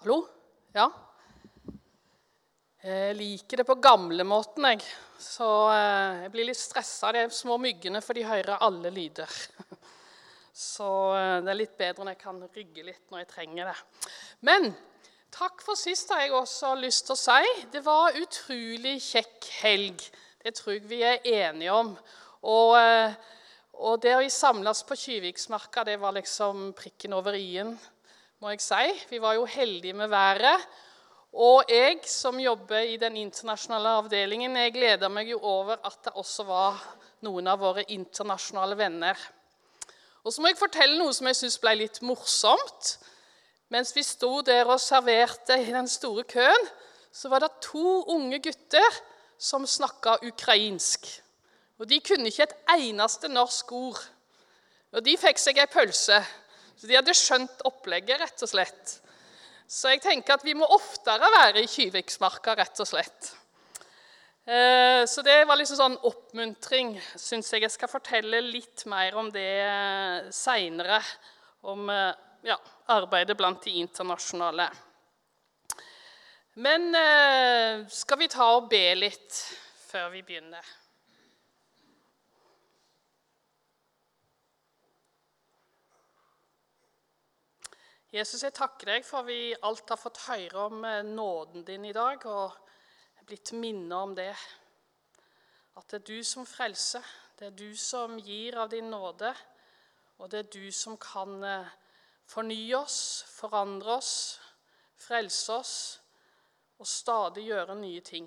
Hallo? Ja? Jeg liker det på gamlemåten, jeg. Så eh, jeg blir litt stressa av de små myggene, for de hører alle lyder. Så eh, det er litt bedre når jeg kan rygge litt når jeg trenger det. Men takk for sist har jeg også lyst til å si. Det var utrolig kjekk helg. Det tror jeg vi er enige om. Og, eh, og det å samles på Kyviksmarka, det var liksom prikken over i-en, må jeg si. Vi var jo heldige med været. Og jeg som jobber i den internasjonale avdelingen, jeg gleder meg jo over at det også var noen av våre internasjonale venner. Og så må jeg fortelle noe som jeg syns ble litt morsomt. Mens vi sto der og serverte i den store køen, så var det to unge gutter som snakka ukrainsk. Og De kunne ikke et eneste norsk ord. Og De fikk seg ei pølse. Så de hadde skjønt opplegget, rett og slett. Så jeg tenker at vi må oftere være i Kyviksmarka, rett og slett. Eh, så det var liksom sånn oppmuntring. Syns jeg jeg skal fortelle litt mer om det seinere. Om eh, ja, arbeidet blant de internasjonale. Men eh, skal vi ta og be litt før vi begynner? Jesus, jeg takker deg for vi alt har fått høre om eh, nåden din i dag, og blitt minnet om det. At det er du som frelser, det er du som gir av din nåde, og det er du som kan eh, fornye oss, forandre oss, frelse oss og stadig gjøre nye ting.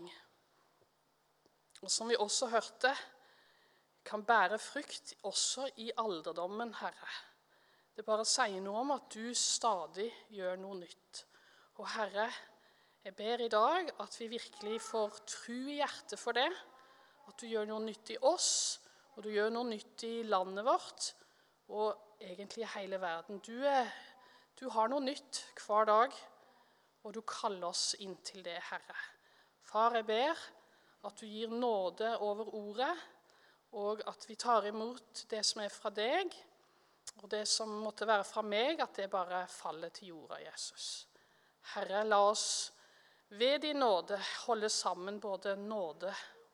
Og som vi også hørte, kan bære frukt også i alderdommen, Herre. Det bare sier noe om at du stadig gjør noe nytt. Og Herre, jeg ber i dag at vi virkelig får tru i hjertet for det. At du gjør noe nytt i oss, og du gjør noe nytt i landet vårt, og egentlig i hele verden. Du, er, du har noe nytt hver dag, og du kaller oss inn til det, Herre. Far, jeg ber at du gir nåde over ordet, og at vi tar imot det som er fra deg og det som måtte være fra meg, at det bare faller til jorda, Jesus. Herre, la oss ved din nåde holde sammen både nåde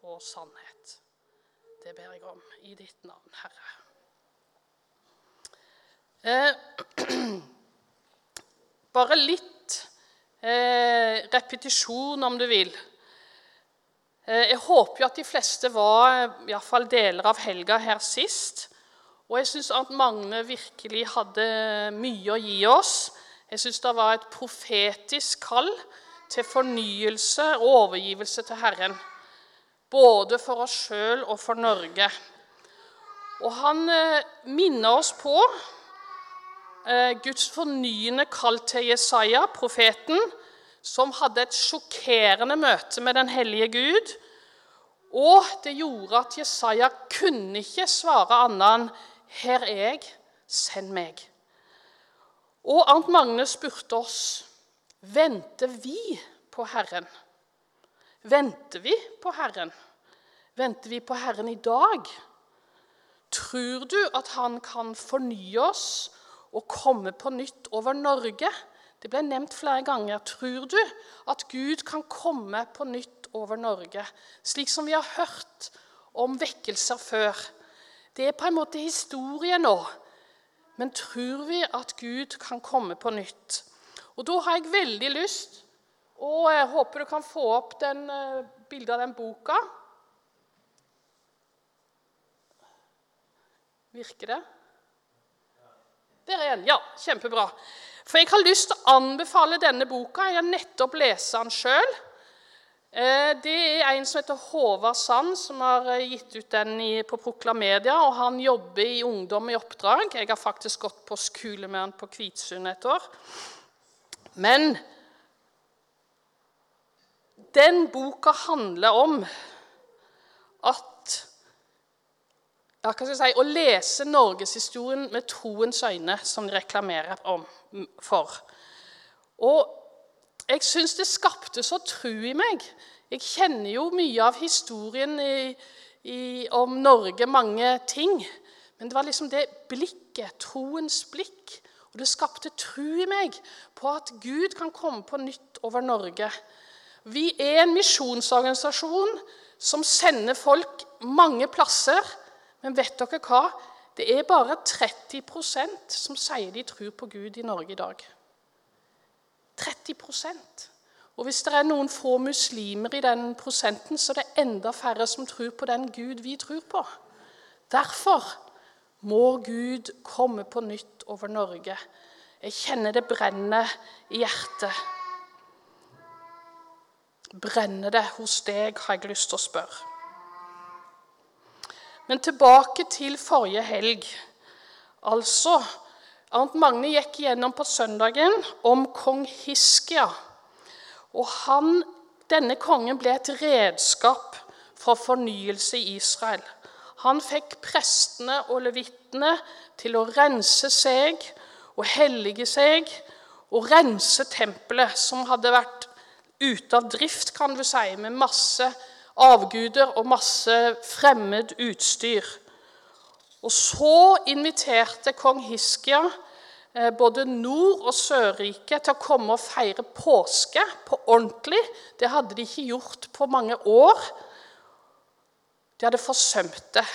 og sannhet. Det ber jeg om i ditt navn, Herre. Eh, bare litt eh, repetisjon, om du vil. Eh, jeg håper jo at de fleste var iallfall deler av helga her sist. Og jeg syns at Magne virkelig hadde mye å gi oss. Jeg syns det var et profetisk kall til fornyelse og overgivelse til Herren. Både for oss sjøl og for Norge. Og han eh, minner oss på eh, Guds fornyende kall til Jesaja, profeten, som hadde et sjokkerende møte med den hellige Gud. Og det gjorde at Jesaja kunne ikke svare annet enn 'Her er jeg, send meg'. Og Arnt Magne spurte oss venter vi på Herren. Venter vi på Herren? Venter vi på Herren i dag? Tror du at han kan fornye oss og komme på nytt over Norge? Det ble nevnt flere ganger. Tror du at Gud kan komme på nytt over Norge, slik som vi har hørt om vekkelser før? Det er på en måte historie nå. Men tror vi at Gud kan komme på nytt? Og Da har jeg veldig lyst og jeg håper du kan få opp den, uh, bildet av den boka. Virker det? Der er den. Ja, kjempebra. For jeg har lyst til å anbefale denne boka. Jeg har nettopp lest den sjøl. Eh, det er en som heter Håvard Sand, som har eh, gitt ut den på Proklamedia. og Han jobber i Ungdom i oppdrag. Jeg har faktisk gått på skole med han på Kvitsund et år. Men den boka handler om at ja, si, Å lese norgeshistorien med troens øyne, som de reklamerer om, for. Og jeg syns det skapte så tru i meg. Jeg kjenner jo mye av historien i, i, om Norge, mange ting. Men det var liksom det blikket, troens blikk, Og det skapte tro i meg på at Gud kan komme på nytt over Norge. Vi er en misjonsorganisasjon som sender folk mange plasser. Men vet dere hva? Det er bare 30% som sier de tror på Gud i Norge i dag. 30% Og hvis det er noen få muslimer i den prosenten, så er det enda færre som tror på den Gud vi tror på. Derfor må Gud komme på nytt over Norge. Jeg kjenner det brenner i hjertet. Brenner det hos deg, har jeg lyst til å spørre. Men tilbake til forrige helg. Altså Arnt Magne gikk gjennom på søndagen om kong Hiskia. Og han, denne kongen ble et redskap for fornyelse i Israel. Han fikk prestene og levittene til å rense seg og hellige seg og rense tempelet, som hadde vært ute av drift, kan du si, med masse avguder og masse fremmed utstyr. Og så inviterte kong Hiskia eh, både Nord- og Sørriket til å komme og feire påske på ordentlig. Det hadde de ikke gjort på mange år. De hadde forsømt det.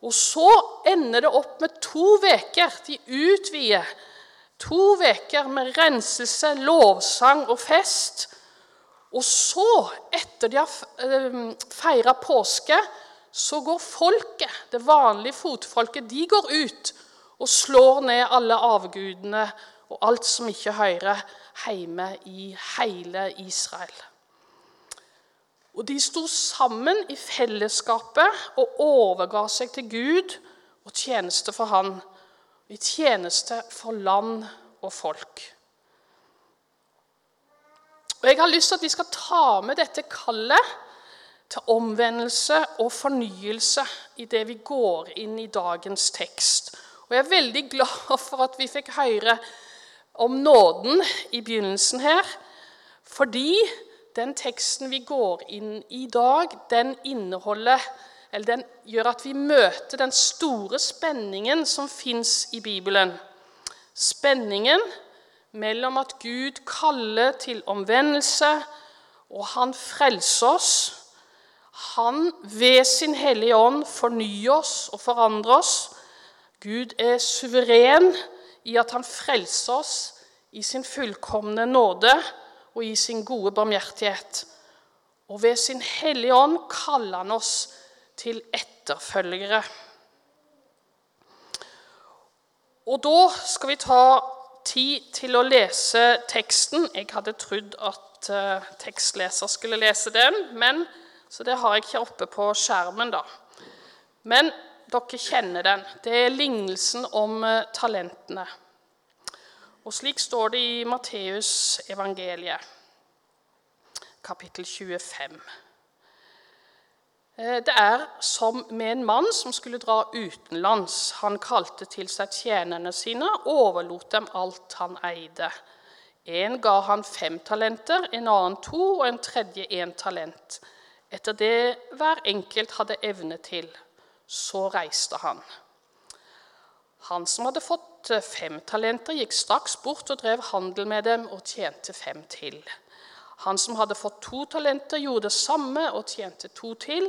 Og så ender det opp med to uker. De utvider. To uker med renselse, lovsang og fest. Og så, etter de har eh, feira påske, så går folket, det vanlige fotfolket, de går ut og slår ned alle avgudene og alt som ikke hører hjemme i hele Israel. Og de sto sammen i fellesskapet og overga seg til Gud og tjeneste for Han. I tjeneste for land og folk. Og Jeg har lyst til at vi skal ta med dette kallet til omvendelse og fornyelse i det vi går inn i dagens tekst. Og Jeg er veldig glad for at vi fikk høre om nåden i begynnelsen her. Fordi den teksten vi går inn i i dag, den inneholder eller den gjør at vi møter den store spenningen som fins i Bibelen. Spenningen mellom at Gud kaller til omvendelse, og han frelser oss. Han ved sin Hellige Ånd fornyer oss og forandrer oss. Gud er suveren i at han frelser oss i sin fullkomne nåde og i sin gode barmhjertighet. Og ved sin Hellige Ånd kaller han oss til etterfølgere. Og da skal vi ta tid til å lese teksten. Jeg hadde trodd at uh, tekstleser skulle lese den, men, så det har jeg ikke oppe på skjermen. da. Men dere kjenner den. Det er lignelsen om uh, talentene. Og slik står det i Matteus evangeliet, kapittel 25. Eh, det er som med en mann som skulle dra utenlands. Han kalte til seg tjenerne sine og overlot dem alt han eide. En ga han fem talenter, en annen to og en tredje én talent, etter det hver enkelt hadde evne til. Så reiste han. Han som hadde fått eh, fem talenter, gikk straks bort og drev handel med dem og tjente fem til. Han som hadde fått to talenter, gjorde det samme og tjente to til.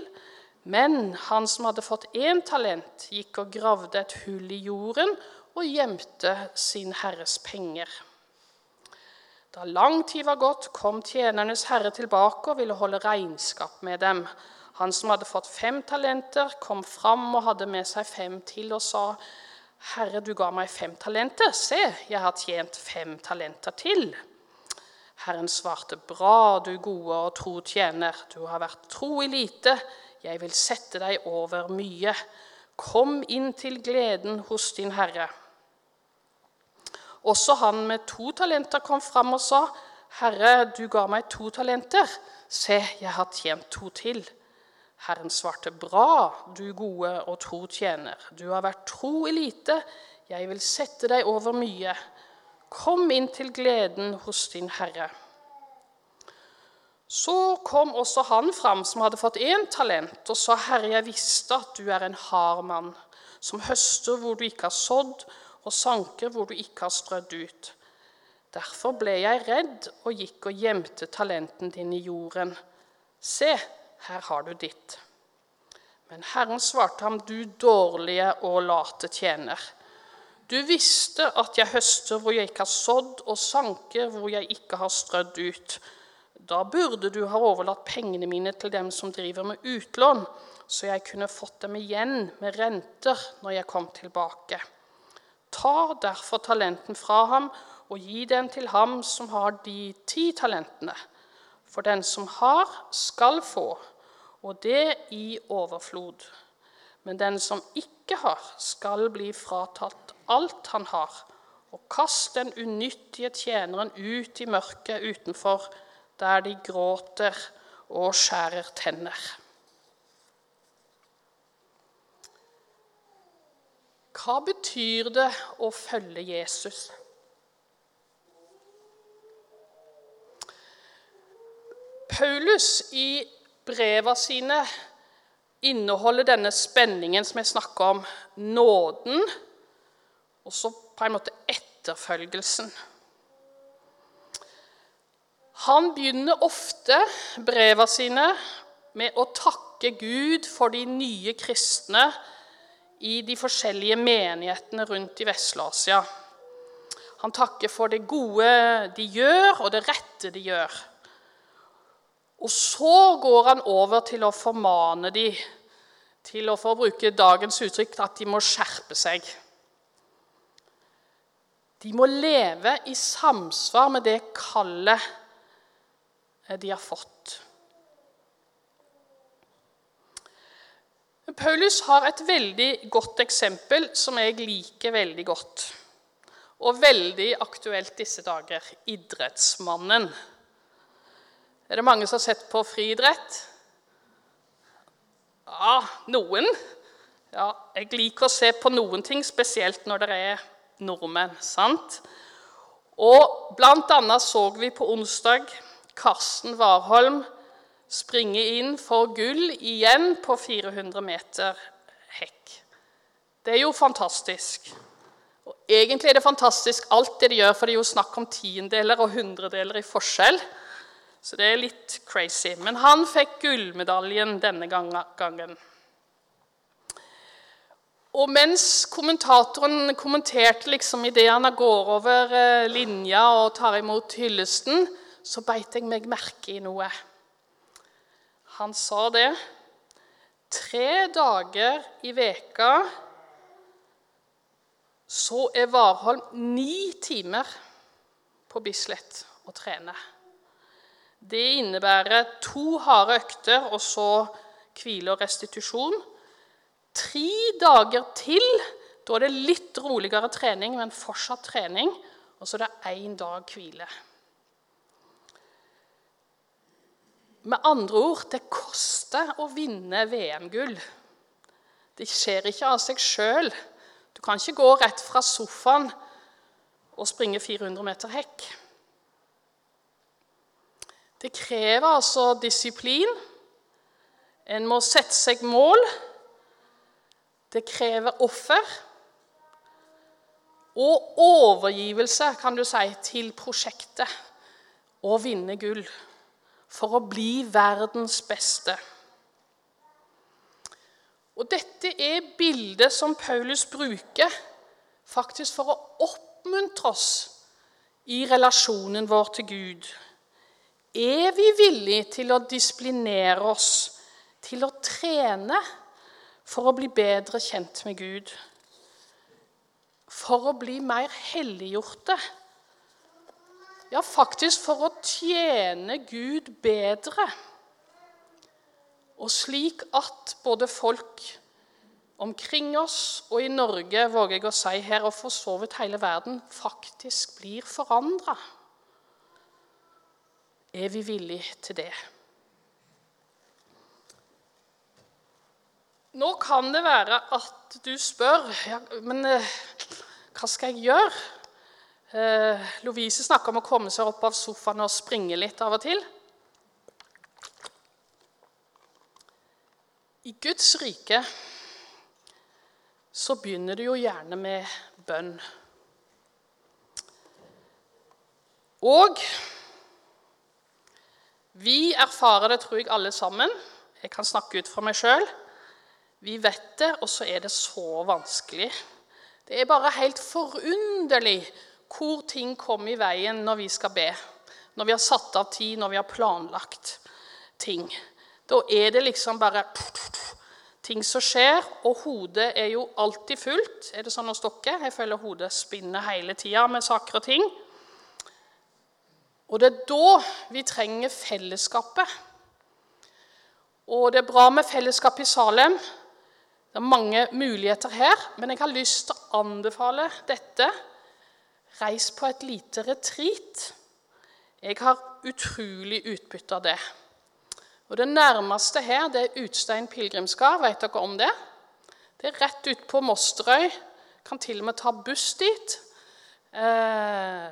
Men han som hadde fått én talent, gikk og gravde et hull i jorden og gjemte sin herres penger. Da lang tid var gått, kom tjenernes herre tilbake og ville holde regnskap med dem. Han som hadde fått fem talenter, kom fram og hadde med seg fem til og sa:" 'Herre, du ga meg fem talenter. Se, jeg har tjent fem talenter til.' Herren svarte, 'Bra, du gode og tro tjener. Du har vært tro i lite. Jeg vil sette deg over mye. Kom inn til gleden hos din Herre.' Også han med to talenter kom fram og sa, 'Herre, du ga meg to talenter. Se, jeg har tjent to til.' Herren svarte, 'Bra, du gode og tro tjener. Du har vært tro i lite. Jeg vil sette deg over mye. Kom inn til gleden hos din Herre.' Så kom også han fram som hadde fått én talent, og sa, 'Herre, jeg visste at du er en hard mann, som høster hvor du ikke har sådd, og sanker hvor du ikke har strødd ut. Derfor ble jeg redd og gikk og gjemte talenten din i jorden. Se, her har du ditt. Men Herren svarte ham, du dårlige og late tjener. Du visste at jeg høster hvor jeg ikke har sådd, og sanker hvor jeg ikke har strødd ut. Da burde du ha overlatt pengene mine til dem som driver med utlån, så jeg kunne fått dem igjen med renter når jeg kom tilbake. Ta derfor talenten fra ham og gi den til ham som har de ti talentene. For den som har, skal få, og det i overflod. Men den som ikke har, skal bli fratatt alt han har. Og kast den unyttige tjeneren ut i mørket utenfor, der de gråter og skjærer tenner. Hva betyr det å følge Jesus? Paulus i breva sine inneholder denne spenningen som jeg snakker om. Nåden og så på en måte etterfølgelsen. Han begynner ofte breva sine med å takke Gud for de nye kristne i de forskjellige menighetene rundt i Vest-Asia. Han takker for det gode de gjør, og det rette de gjør. Og så går han over til å formane de, til å for bruke dagens uttrykk at de må skjerpe seg. De må leve i samsvar med det kallet eh, de har fått. Paulus har et veldig godt eksempel som jeg liker veldig godt. Og veldig aktuelt disse dager idrettsmannen. Er det mange som har sett på friidrett? Ja, noen. Ja, jeg liker å se på noen ting, spesielt når det er nordmenn. sant? Og blant annet så vi på onsdag Karsten Warholm springe inn for gull igjen på 400 meter hekk. Det er jo fantastisk. Og egentlig er det fantastisk alt det de gjør, for det er jo snakk om tiendeler og hundredeler i forskjell. Så det er litt crazy. Men han fikk gullmedaljen denne gangen. Og mens kommentatoren kommenterte liksom idet han går over eh, linja og tar imot hyllesten, så beit jeg meg merke i noe. Han sa det. Tre dager i veka så er Warholm ni timer på Bislett og trener. Det innebærer to harde økter og så hvile og restitusjon. Tre dager til. Da er det litt roligere trening, men fortsatt trening. Og så er det én dag hvile. Med andre ord det koster å vinne VM-gull. Det skjer ikke av seg sjøl. Du kan ikke gå rett fra sofaen og springe 400 meter hekk. Det krever altså disiplin. En må sette seg mål. Det krever offer og overgivelse, kan du si, til prosjektet å vinne gull for å bli verdens beste. Og Dette er bildet som Paulus bruker faktisk for å oppmuntre oss i relasjonen vår til Gud. Er vi villige til å disiplinere oss, til å trene? for å bli bedre kjent med Gud. For å bli mer helliggjorte. Ja, faktisk for å tjene Gud bedre. Og slik at både folk omkring oss og i Norge, våger jeg å si her, og for så vidt hele verden, faktisk blir forandra. Er vi villige til det? Nå kan det være at du spør ja, men eh, hva skal jeg gjøre. Eh, Lovise snakker om å komme seg opp av sofaen og springe litt av og til. I Guds rike så begynner det jo gjerne med bønn. Og vi erfarer det, tror jeg, alle sammen. Jeg kan snakke ut fra meg sjøl. Vi vet det, og så er det så vanskelig. Det er bare helt forunderlig hvor ting kommer i veien når vi skal be. Når vi har satt av tid, når vi har planlagt ting. Da er det liksom bare ting som skjer, og hodet er jo alltid fullt. Er det sånn hos dere? Jeg føler hodet spinner hele tida med saker og ting. Og det er da vi trenger fellesskapet. Og det er bra med fellesskap i Salem. Det er mange muligheter her, men jeg har lyst til å anbefale dette. Reis på et lite retreat. Jeg har utrolig utbytte av det. Og Det nærmeste her det er Utstein pilegrimsgard. Vet dere om det? Det er rett ute på Mosterøy. Kan til og med ta buss dit. Eh,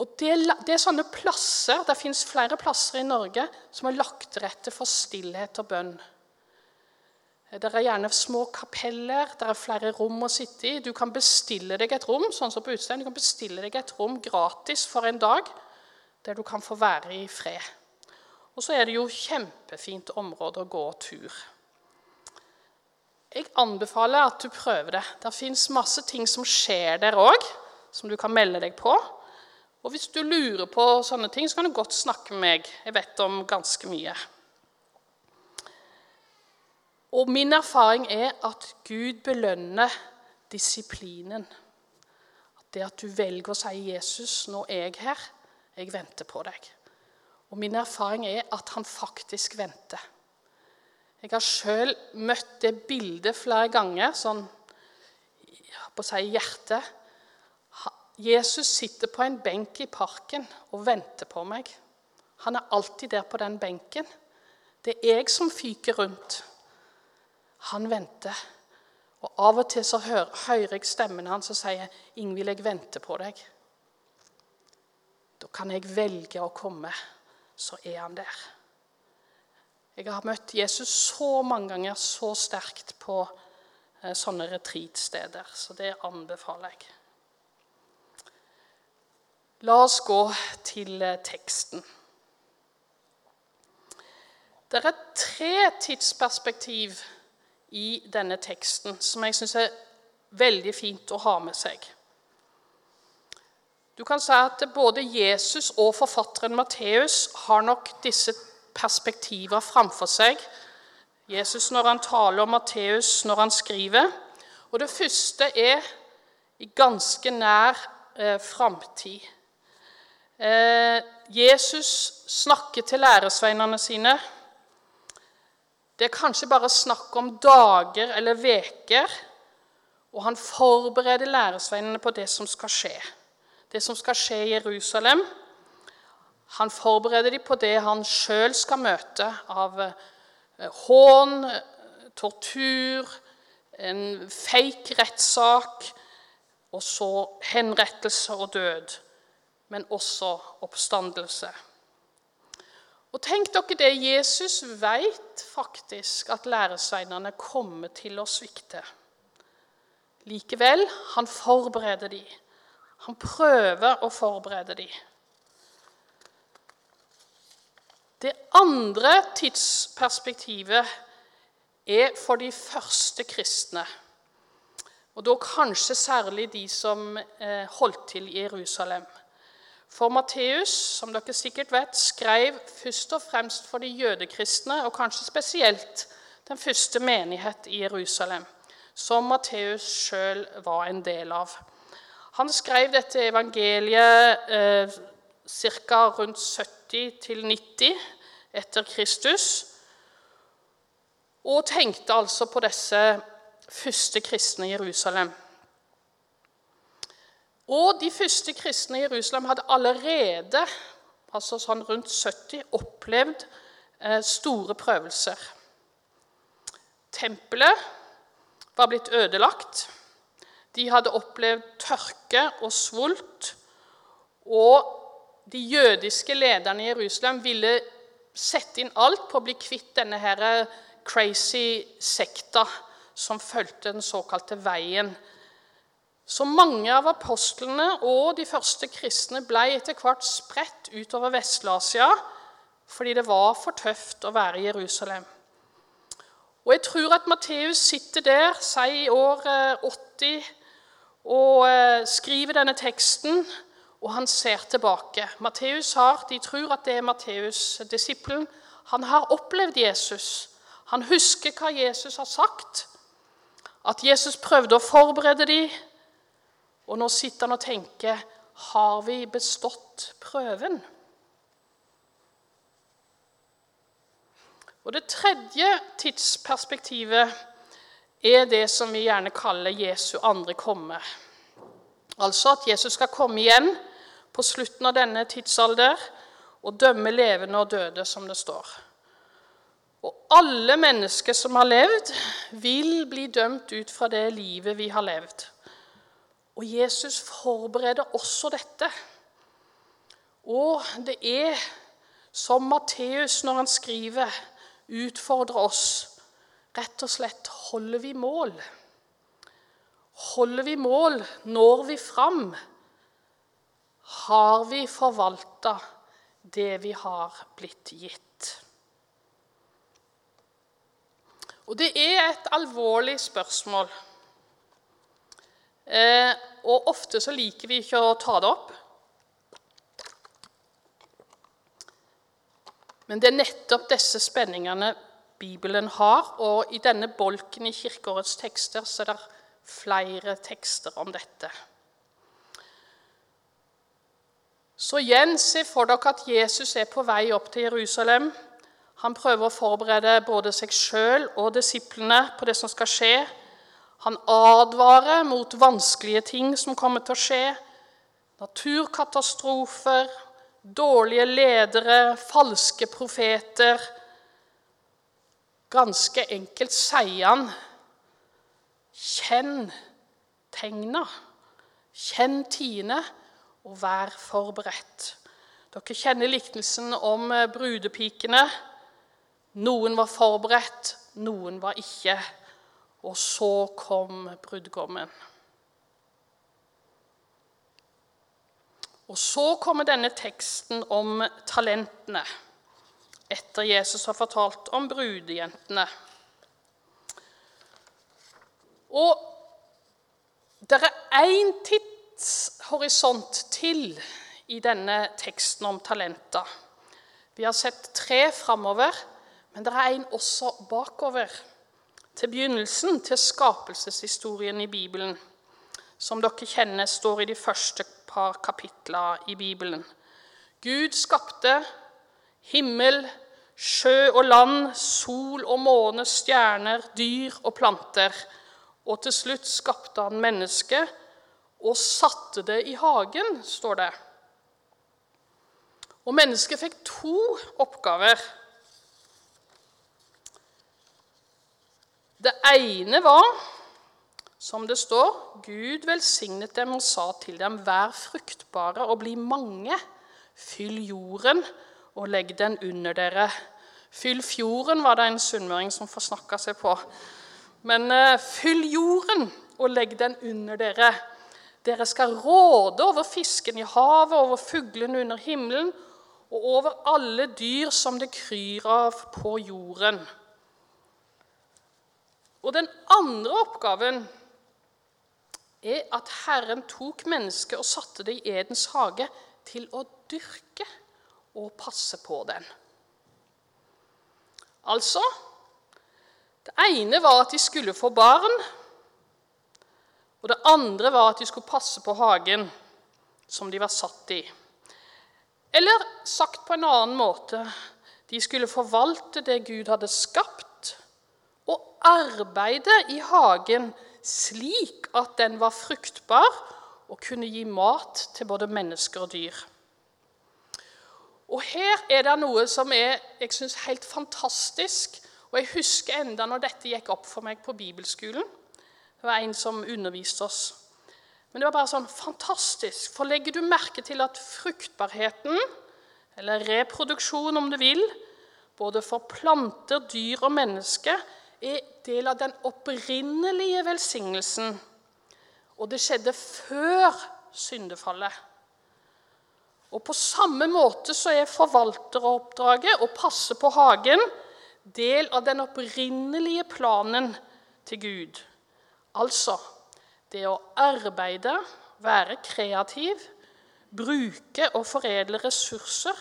og det, det, er sånne plasser, Det fins flere plasser i Norge som er lagt til rette for stillhet og bønn. Det er gjerne små kapeller, det er flere rom å sitte i. Du kan bestille deg et rom sånn som på utstein, du kan bestille deg et rom gratis for en dag, der du kan få være i fred. Og så er det jo kjempefint område å gå tur. Jeg anbefaler at du prøver det. Det fins masse ting som skjer der òg, som du kan melde deg på. Og hvis du lurer på sånne ting, så kan du godt snakke med meg. Jeg vet om ganske mye. Og min erfaring er at Gud belønner disiplinen. Det at du velger å si 'Jesus, nå er jeg her. Jeg venter på deg'. Og min erfaring er at han faktisk venter. Jeg har sjøl møtt det bildet flere ganger, sånn på å si hjertet Jesus sitter på en benk i parken og venter på meg. Han er alltid der på den benken. Det er jeg som fyker rundt. Han venter. Og Av og til så hører jeg stemmen hans som sier, 'Ingvild, jeg venter på deg.' Da kan jeg velge å komme. Så er han der. Jeg har møtt Jesus så mange ganger så sterkt på eh, sånne retreatsteder, så det anbefaler jeg. La oss gå til eh, teksten. Det er tre tidsperspektiv i denne teksten som jeg syns er veldig fint å ha med seg. Du kan si at både Jesus og forfatteren Matteus har nok disse perspektivene framfor seg. Jesus når han taler, og Matteus når han skriver. Og Det første er i ganske nær eh, framtid. Eh, Jesus snakker til læresveinene sine. Det er kanskje bare snakk om dager eller veker, og han forbereder læresveinene på det som skal skje. Det som skal skje i Jerusalem. Han forbereder dem på det han sjøl skal møte av eh, hån, tortur, en fake rettssak, og så henrettelse og død men også oppstandelse. Og tenk dere det, Jesus vet faktisk at læresveinene kommer til å svikte. Likevel, han forbereder de. Han prøver å forberede de. Det andre tidsperspektivet er for de første kristne. Og da kanskje særlig de som eh, holdt til i Jerusalem. For Matteus, som dere sikkert vet, skrev først og fremst for de jødekristne, og kanskje spesielt den første menighet i Jerusalem, som Matteus sjøl var en del av. Han skrev dette evangeliet eh, ca. rundt 70 90 etter Kristus, og tenkte altså på disse første kristne i Jerusalem. Og de første kristne i Jerusalem hadde allerede, altså sånn rundt 70, opplevd eh, store prøvelser. Tempelet var blitt ødelagt. De hadde opplevd tørke og svult. Og de jødiske lederne i Jerusalem ville sette inn alt på å bli kvitt denne her crazy sekta som fulgte den såkalte veien Så mange av apostlene og de første kristne ble etter hvert spredt utover Vest-Asia fordi det var for tøft å være i Jerusalem. Og jeg tror at Matteus sitter der, sier i år 80, og eh, skriver denne teksten, og han ser tilbake. Matteus har, De tror at det er Matteus, disippelen. Han har opplevd Jesus. Han husker hva Jesus har sagt. At Jesus prøvde å forberede dem. Og nå sitter han og tenker Har vi bestått prøven? Og Det tredje tidsperspektivet er det som vi gjerne kaller Jesu andre komme. Altså at Jesus skal komme igjen på slutten av denne tidsalder og dømme levende og døde, som det står. Og alle mennesker som har levd, vil bli dømt ut fra det livet vi har levd. Og Jesus forbereder også dette. Og det er som Matteus, når han skriver, utfordrer oss rett og slett holder vi mål? Holder vi mål? Når vi fram? Har vi forvalta det vi har blitt gitt? Og det er et alvorlig spørsmål. Eh, og ofte så liker vi ikke å ta det opp. Men det er nettopp disse spenningene Bibelen har, og i denne bolken i Kirkeårets tekster så er det flere tekster om dette. Så igjen, se for dere at Jesus er på vei opp til Jerusalem. Han prøver å forberede både seg sjøl og disiplene på det som skal skje. Han advarer mot vanskelige ting som kommer til å skje. Naturkatastrofer, dårlige ledere, falske profeter Ganske enkelt sier han Kjenn tegna, kjenn tiende, og vær forberedt. Dere kjenner liknelsen om eh, brudepikene. Noen var forberedt, noen var ikke. Og så kom brudgommen. Og så kommer denne teksten om talentene etter Jesus har fortalt om brudejentene. Og det er én tidshorisont til i denne teksten om talenter. Vi har sett tre framover, men det er en også bakover. Til begynnelsen, til skapelseshistorien i Bibelen. Som dere kjenner står i de første par kapitler i Bibelen. Gud skapte himmel, sjø og land, sol og måne, stjerner, dyr og planter. Og til slutt skapte han mennesket og satte det i hagen, står det. Og mennesket fikk to oppgaver. Det ene var, som det står, Gud velsignet dem og sa til dem, vær fruktbare og bli mange, fyll jorden og legg den under dere. Fyll fjorden, var det en sunnmøring som forsnakka seg på. Men uh, fyll jorden og legg den under dere. Dere skal råde over fisken i havet, over fuglene under himmelen og over alle dyr som det kryr av på jorden. Og den andre oppgaven er at Herren tok mennesket og satte det i Edens hage til å dyrke og passe på den. Altså Det ene var at de skulle få barn. Og det andre var at de skulle passe på hagen som de var satt i. Eller sagt på en annen måte de skulle forvalte det Gud hadde skapt, og arbeide i hagen slik at den var fruktbar og kunne gi mat til både mennesker og dyr. Og her er det noe som er jeg synes, helt fantastisk. Og jeg husker enda når dette gikk opp for meg på bibelskolen. Det var en som underviste oss. Men det var bare sånn fantastisk. For legger du merke til at fruktbarheten, eller reproduksjon om du vil, både for planter, dyr og mennesker, er del av den opprinnelige velsignelsen. Og det skjedde før syndefallet. Og på samme måte så er forvalteroppdraget å passe på hagen del av den opprinnelige planen til Gud. Altså det å arbeide, være kreativ, bruke og foredle ressurser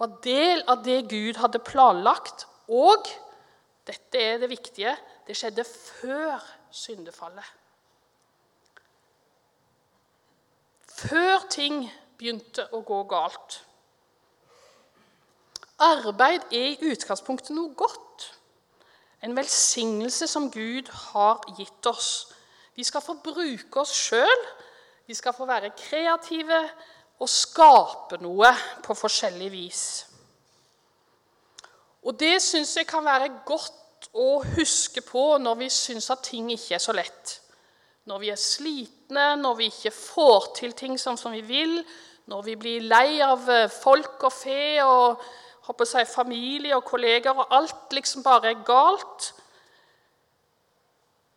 var del av det Gud hadde planlagt. Og dette er det viktige det skjedde før syndefallet. Før ting begynte å gå galt. Arbeid er i utgangspunktet noe godt. En velsignelse som Gud har gitt oss. Vi skal få bruke oss sjøl. Vi skal få være kreative og skape noe på forskjellig vis. Og det syns jeg kan være godt å huske på når vi syns at ting ikke er så lett. Når vi er slitne, når vi ikke får til ting sånn som vi vil, når vi blir lei av eh, folk og fe og jeg, familie og kolleger, og alt liksom bare er galt.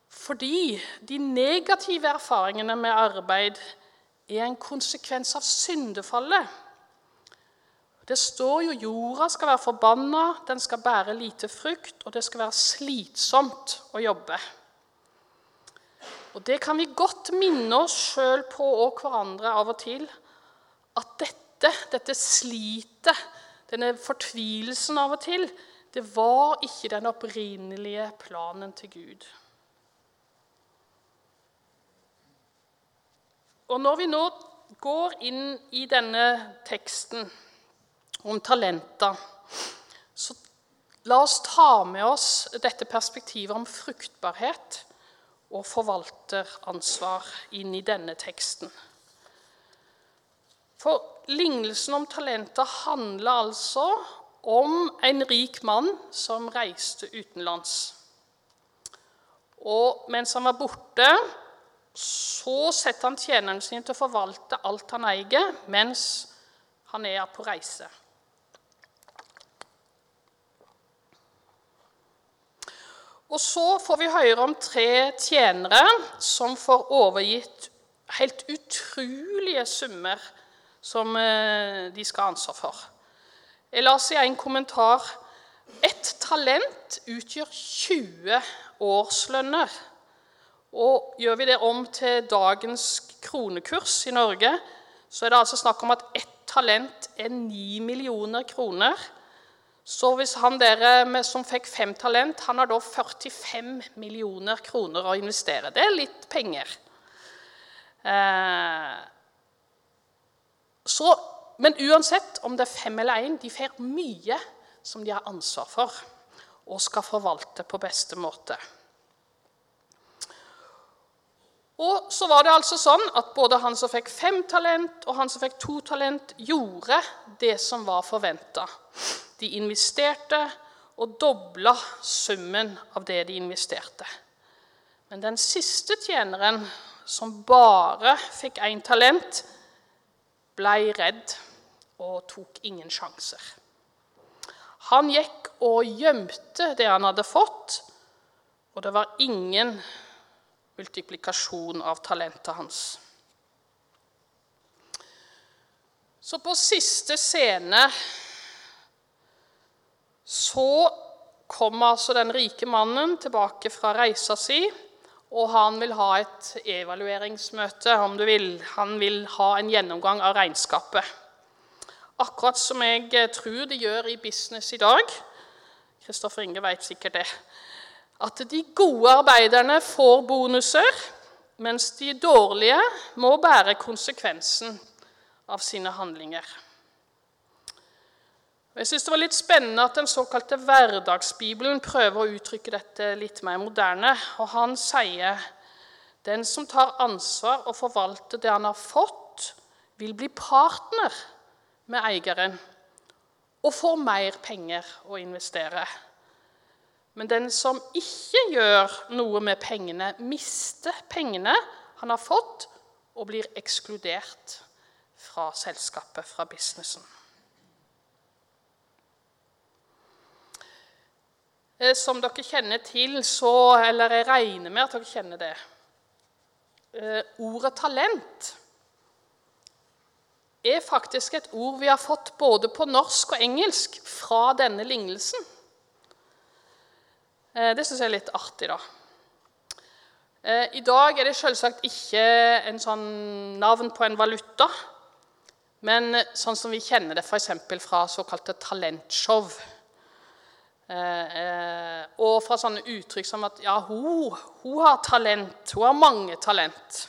Fordi de negative erfaringene med arbeid er en konsekvens av syndefallet. Det står jo jorda skal være forbanna, den skal bære lite frukt, og det skal være slitsomt å jobbe. Og Det kan vi godt minne oss sjøl på og hverandre av og til. At dette, dette slitet, denne fortvilelsen av og til, det var ikke den opprinnelige planen til Gud. Og når vi nå går inn i denne teksten om talenter, så la oss ta med oss dette perspektivet om fruktbarhet og forvalteransvar inn i denne teksten. For lignelsen om talenter handler altså om en rik mann som reiste utenlands. Og mens han var borte, så setter han tjeneren sin til å forvalte alt han eier, mens han er på reise. Og så får vi høre om tre tjenere som får overgitt helt utrolige summer som eh, de skal ha ansvar for. Jeg la i en kommentar ett talent utgjør 20 årslønner. Og gjør vi det om til dagens kronekurs i Norge, så er det altså snakk om at ett talent er 9 millioner kroner. Så hvis han dere som fikk fem talent, han har da 45 millioner kroner å investere. Det er litt penger. Eh, så, men uansett om det er fem eller én, de får mye som de har ansvar for og skal forvalte på beste måte. Og så var det altså sånn at både han som fikk fem talent, og han som fikk to talent, gjorde det som var forventa. De investerte og dobla summen av det de investerte. Men den siste tjeneren, som bare fikk én talent, blei redd og tok ingen sjanser. Han gikk og gjemte det han hadde fått, og det var ingen multiplikasjon av talentet hans. Så på siste scene så kom altså den rike mannen tilbake fra reisa si, og han vil ha et evalueringsmøte, om du vil. Han vil ha en gjennomgang av regnskapet. Akkurat som jeg tror de gjør i business i dag. Kristoffer Inge vet sikkert det at de gode arbeiderne får bonuser, mens de dårlige må bære konsekvensen av sine handlinger. Jeg synes Det var litt spennende at den såkalte Hverdagsbibelen prøver å uttrykke dette litt mer moderne. og Han sier den som tar ansvar og forvalter det han har fått, vil bli partner med eieren og får mer penger å investere. Men den som ikke gjør noe med pengene, mister pengene han har fått, og blir ekskludert fra selskapet, fra businessen. Som dere kjenner til, så, eller jeg regner med at dere kjenner det, eh, ordet talent er faktisk et ord vi har fått både på norsk og engelsk fra denne lignelsen. Eh, det syns jeg er litt artig, da. Eh, I dag er det selvsagt ikke en sånn navn på en valuta, men sånn som vi kjenner det f.eks. fra såkalte talentshow. Eh, eh, og fra sånne uttrykk som at ja, hun, hun har talent. Hun har mange talent.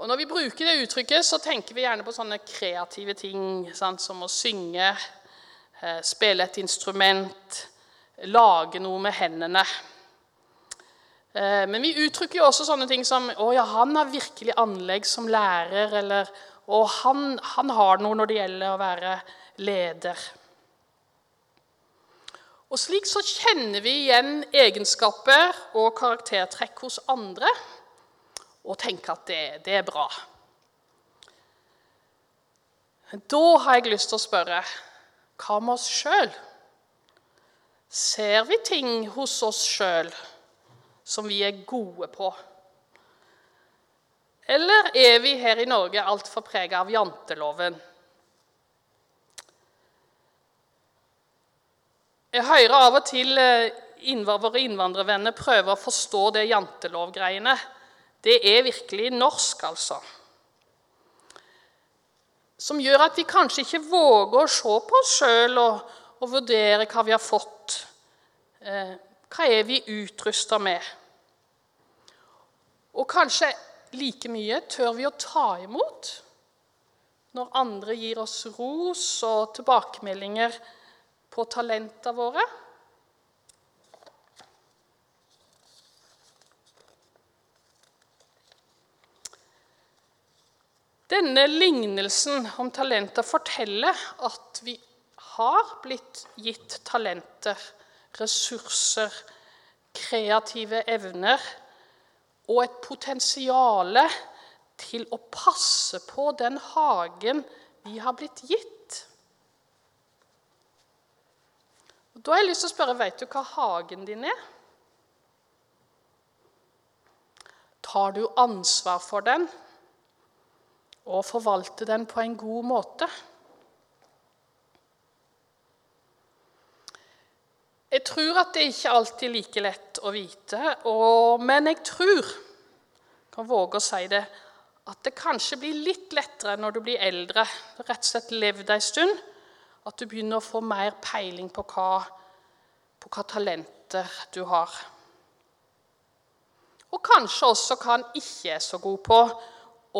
Og Når vi bruker det uttrykket, så tenker vi gjerne på sånne kreative ting sant, som å synge, eh, spille et instrument, lage noe med hendene. Men vi uttrykker jo også sånne ting som å ja, han har virkelig anlegg som lærer, eller å han, han har noe når det gjelder å være leder. Og Slik så kjenner vi igjen egenskaper og karaktertrekk hos andre og tenker at det, det er bra. Da har jeg lyst til å spørre hva med oss sjøl? Ser vi ting hos oss sjøl som vi er gode på? Eller er vi her i Norge altfor prega av janteloven? Jeg hører av og til eh, våre innvandrervenner prøve å forstå det jantelovgreiene. Det er virkelig norsk, altså. Som gjør at vi kanskje ikke våger å se på oss sjøl og, og, vurdere hva vi har fått. Eh, hva er vi utrusta med? Og kanskje like mye tør vi å ta imot når andre gir oss ros og tilbakemeldinger på talentene våre. Denne lignelsen om talenter forteller at vi har blitt gitt talenter, ressurser, kreative evner og et potensial til å passe på den hagen vi har blitt gitt. Og Da har jeg lyst til å spørre vet du hva hagen din er? Tar du ansvar for den og forvalter den på en god måte? Jeg tror at det ikke alltid er like lett å vite, og, men jeg tror jeg kan våge å si det, at det kanskje blir litt lettere når du blir eldre, rett og slett levd ei stund, at du begynner å få mer peiling på hva, på hva talenter du har. Og kanskje også hva han ikke er så god på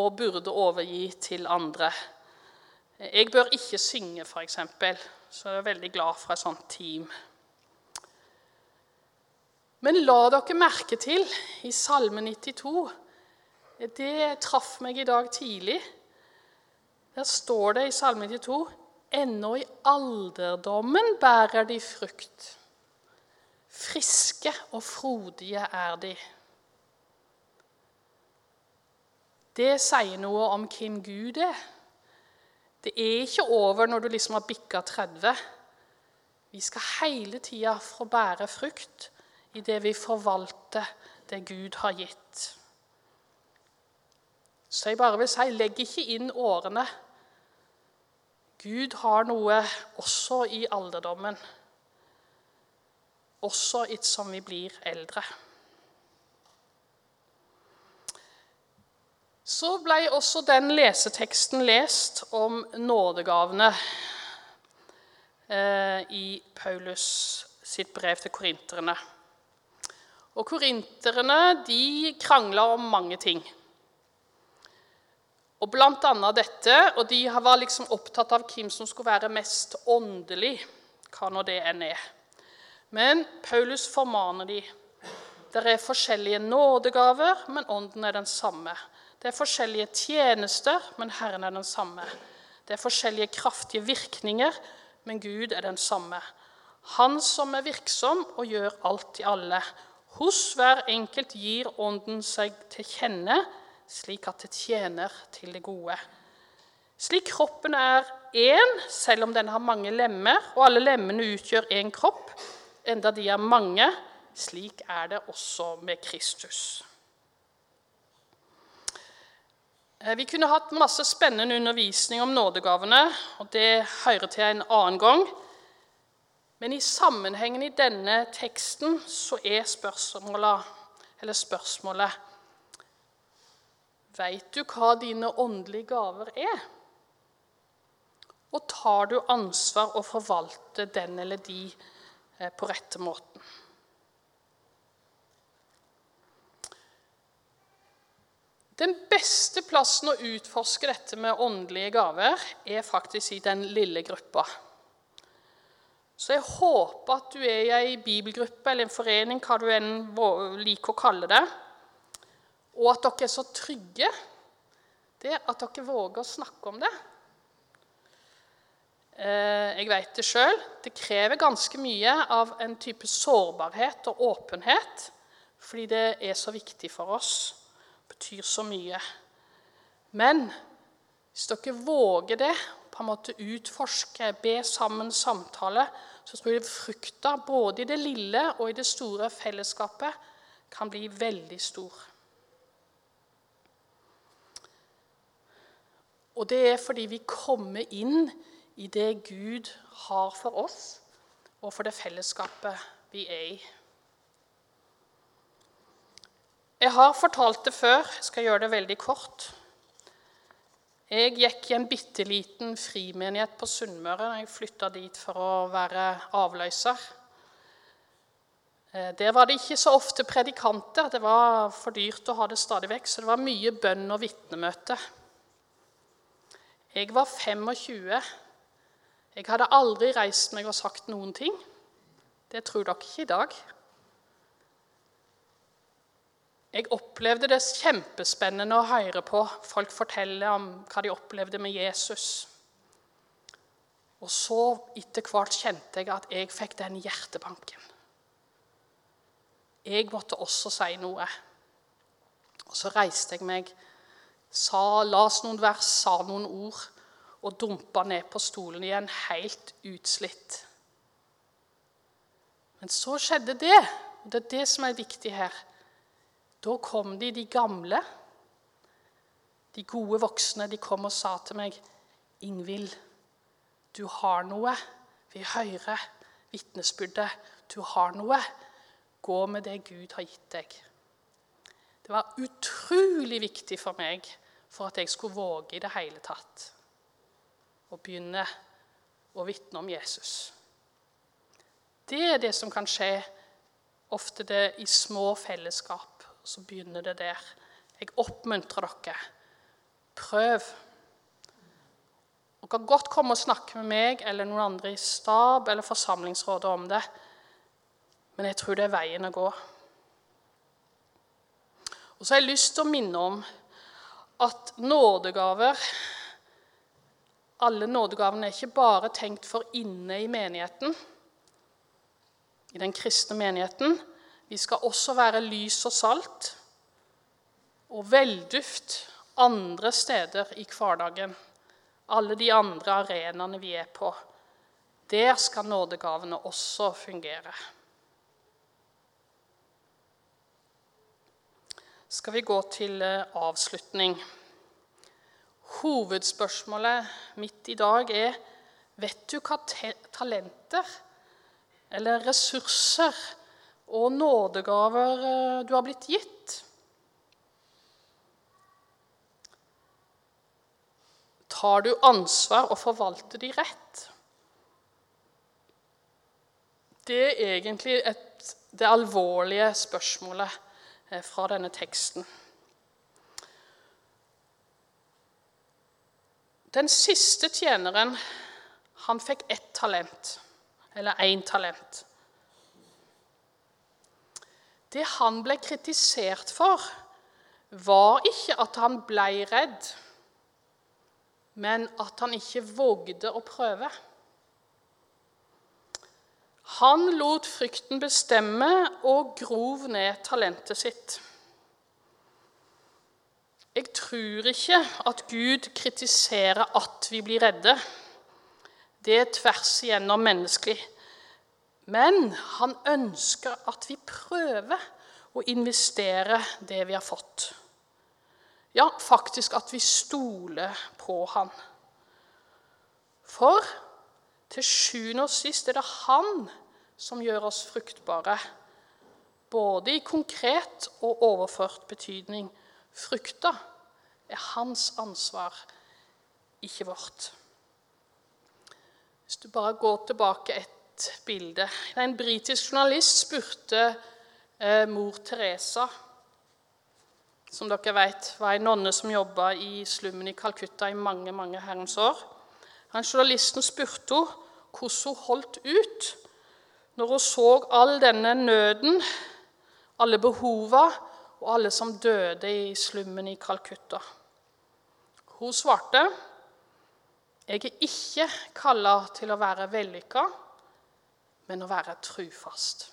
og burde overgi til andre. Jeg bør ikke synge, f.eks., så jeg er veldig glad for et sånt team. Men la dere merke til i Salme 92 Det traff meg i dag tidlig. Der står det i Salme 92 Ennå i alderdommen bærer de frukt. Friske og frodige er de. Det sier noe om hvem Gud er. Det er ikke over når du liksom har bikka 30. Vi skal hele tida få bære frukt i det vi forvalter det Gud har gitt. Så jeg bare vil si, legg ikke inn årene Gud har noe også i alderdommen, også som vi blir eldre. Så ble også den leseteksten lest om nådegavene eh, i Paulus sitt brev til korinterne. Og Korinterne krangla om mange ting. Og blant annet dette, og de var liksom opptatt av hvem som skulle være mest åndelig, hva nå det enn er. Men Paulus formaner de. Det er forskjellige nådegaver, men ånden er den samme. Det er forskjellige tjenester, men Herren er den samme. Det er forskjellige kraftige virkninger, men Gud er den samme. Han som er virksom og gjør alt i alle. Hos hver enkelt gir Ånden seg til kjenne slik at det tjener til det gode. Slik kroppen er én, selv om den har mange lemmer, og alle lemmene utgjør én kropp, enda de er mange, slik er det også med Kristus. Eh, vi kunne hatt masse spennende undervisning om nådegavene, og det hører til en annen gang. Men i sammenhengen i denne teksten så er spørsmålet, eller spørsmålet Veit du hva dine åndelige gaver er? Og tar du ansvar og forvalter den eller de eh, på rette måten? Den beste plassen å utforske dette med åndelige gaver er faktisk i den lille gruppa. Så jeg håper at du er i ei bibelgruppe eller en forening, hva du enn liker å kalle det, og at dere er så trygge det at dere våger å snakke om det. Eh, jeg vet det sjøl. Det krever ganske mye av en type sårbarhet og åpenhet fordi det er så viktig for oss betyr så mye. Men hvis dere våger det, på en måte utforske, be sammen, samtale, så tror jeg frukta både i det lille og i det store fellesskapet kan bli veldig stor. Og det er fordi vi kommer inn i det Gud har for oss, og for det fellesskapet vi er i. Jeg har fortalt det før, jeg skal gjøre det veldig kort. Jeg gikk i en bitte liten frimenighet på Sunnmøre da jeg flytta dit for å være avløser. Eh, der var det ikke så ofte predikanter. Det var for dyrt å ha det stadig vekk, så det var mye bønn og vitnemøte. Jeg var 25. Jeg hadde aldri reist meg og sagt noen ting. Det tror dere ikke i dag. Jeg opplevde det kjempespennende å høre på folk fortelle om hva de opplevde med Jesus. Og så etter hvert kjente jeg at jeg fikk den hjertebanken. Jeg måtte også si noe. Og så reiste jeg meg, sa, las noen vers, sa noen ord og dumpa ned på stolen igjen, helt utslitt. Men så skjedde det, og det er det som er viktig her. Da kom de, de gamle, de gode voksne, de kom og sa til meg, 'Ingvild, du har noe. Vi hører vitnesbyrdet. Du har noe. Gå med det Gud har gitt deg.' Det var utrolig viktig for meg for at jeg skulle våge i det hele tatt å begynne å vitne om Jesus. Det er det som kan skje ofte det i små fellesskap så begynner det der. Jeg oppmuntrer dere. Prøv. Dere kan godt komme og snakke med meg eller noen andre i stab eller forsamlingsrådet om det, men jeg tror det er veien å gå. Og så har jeg lyst til å minne om at nådegaver Alle nådegavene er ikke bare tenkt for inne i menigheten, i den kristne menigheten, vi skal også være lys og salt og velduft andre steder i hverdagen. Alle de andre arenaene vi er på. Der skal nådegavene også fungere. Skal vi gå til eh, avslutning. Hovedspørsmålet mitt i dag er Vet du hva talenter eller ressurser og nådegaver eh, du har blitt gitt. Tar du ansvar og forvalter de rett? Det er egentlig et, det alvorlige spørsmålet fra denne teksten. Den siste tjeneren han fikk ett talent, eller én talent. Det han ble kritisert for, var ikke at han ble redd, men at han ikke vågde å prøve. Han lot frykten bestemme og grov ned talentet sitt. Jeg tror ikke at Gud kritiserer at vi blir redde. Det er tvers igjennom menneskelig. Men han ønsker at vi prøver å investere det vi har fått. Ja, faktisk at vi stoler på Han. For til sjuende og sist er det Han som gjør oss fruktbare. Både i konkret og overført betydning. Frukta er hans ansvar, ikke vårt. Hvis du bare går tilbake et bilde En britisk journalist spurte eh, mor Teresa, som dere vet var en nonne som jobba i slummen i Calcutta i mange mange herrens år. Han Journalisten spurte henne hvordan hun holdt ut når hun så all denne nøden, alle behova og alle som døde i slummen i Calcutta. Hun svarte jeg er ikke kalla til å være vellykka, men å være trufast.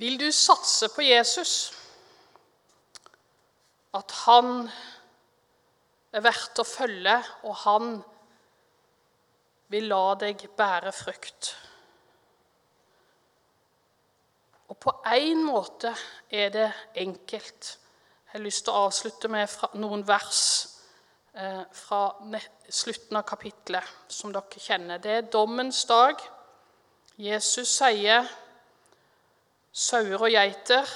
Vil du satse på Jesus? At han er verdt å følge, og han vil la deg bære frukt. Og på én måte er det enkelt. Jeg har lyst til å avslutte med noen vers eh, fra slutten av kapittelet, som dere kjenner. Det er dommens dag. Jesus sier sauer og geiter.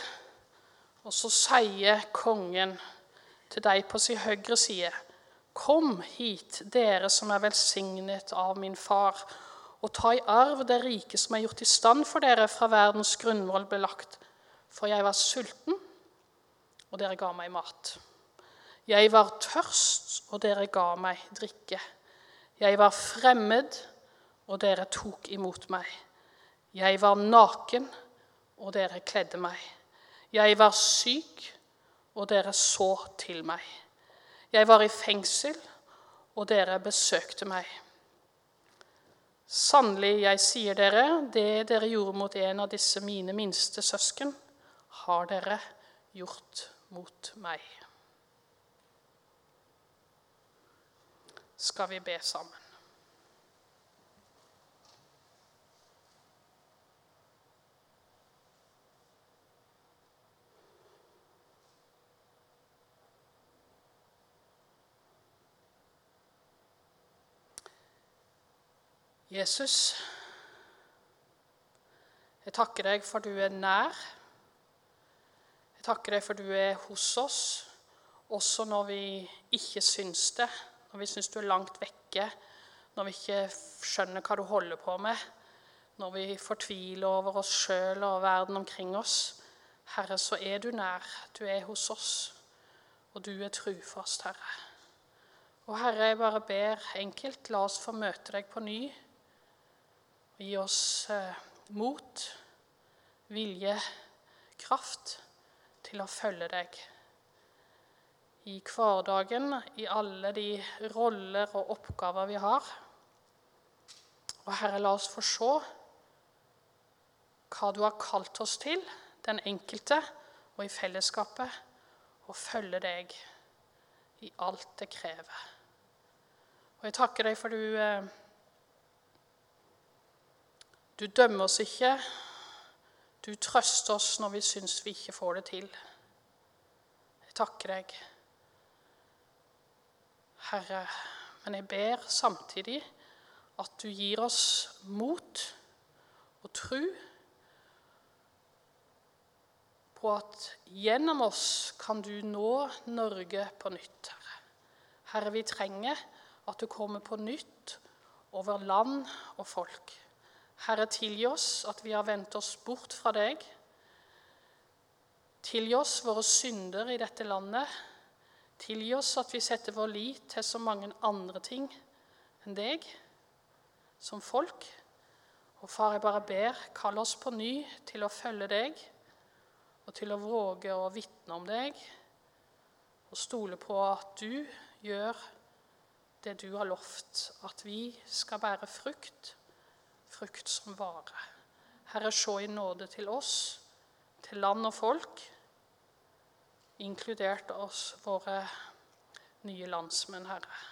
Og så sier kongen til deg på sin høyre side.: Kom hit, dere som er velsignet av min far, og ta i arv det rike som er gjort i stand for dere fra verdens grunnvoll ble lagt. For jeg var sulten, og dere ga meg mat. Jeg var tørst, og dere ga meg drikke. Jeg var fremmed, og dere tok imot meg. Jeg var naken, og dere kledde meg. Jeg var syk, og dere så til meg. Jeg var i fengsel, og dere besøkte meg. Sannelig, jeg sier dere, det dere gjorde mot en av disse mine minste søsken, har dere gjort mot meg. Skal vi be sammen? Jesus, jeg takker deg for du er nær. Jeg takker deg for du er hos oss, også når vi ikke syns det, når vi syns du er langt vekke, når vi ikke skjønner hva du holder på med, når vi fortviler over oss sjøl og verden omkring oss. Herre, så er du nær. Du er hos oss, og du er trufast, Herre. Og Herre, jeg bare ber enkelt, la oss få møte deg på ny. Gi oss eh, mot, vilje, kraft til å følge deg. I hverdagen, i alle de roller og oppgaver vi har. Og Herre, la oss få se hva du har kalt oss til, den enkelte og i fellesskapet, og følge deg i alt det krever. Og jeg takker deg for du eh, du dømmer oss ikke. Du trøster oss når vi syns vi ikke får det til. Jeg takker deg, Herre, men jeg ber samtidig at du gir oss mot og tru på at gjennom oss kan du nå Norge på nytt, Herre. Herre, vi trenger at du kommer på nytt over land og folk. Herre, tilgi oss at vi har vendt oss bort fra deg. Tilgi oss våre synder i dette landet. Tilgi oss at vi setter vår lit til så mange andre ting enn deg som folk. Og far, jeg bare ber, kall oss på ny til å følge deg og til å våge å vitne om deg og stole på at du gjør det du har lovt, at vi skal bære frukt frukt som vare. Herre, se i nåde til oss, til land og folk, inkludert oss, våre nye landsmenn, Herre.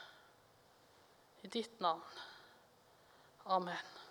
I ditt navn. Amen.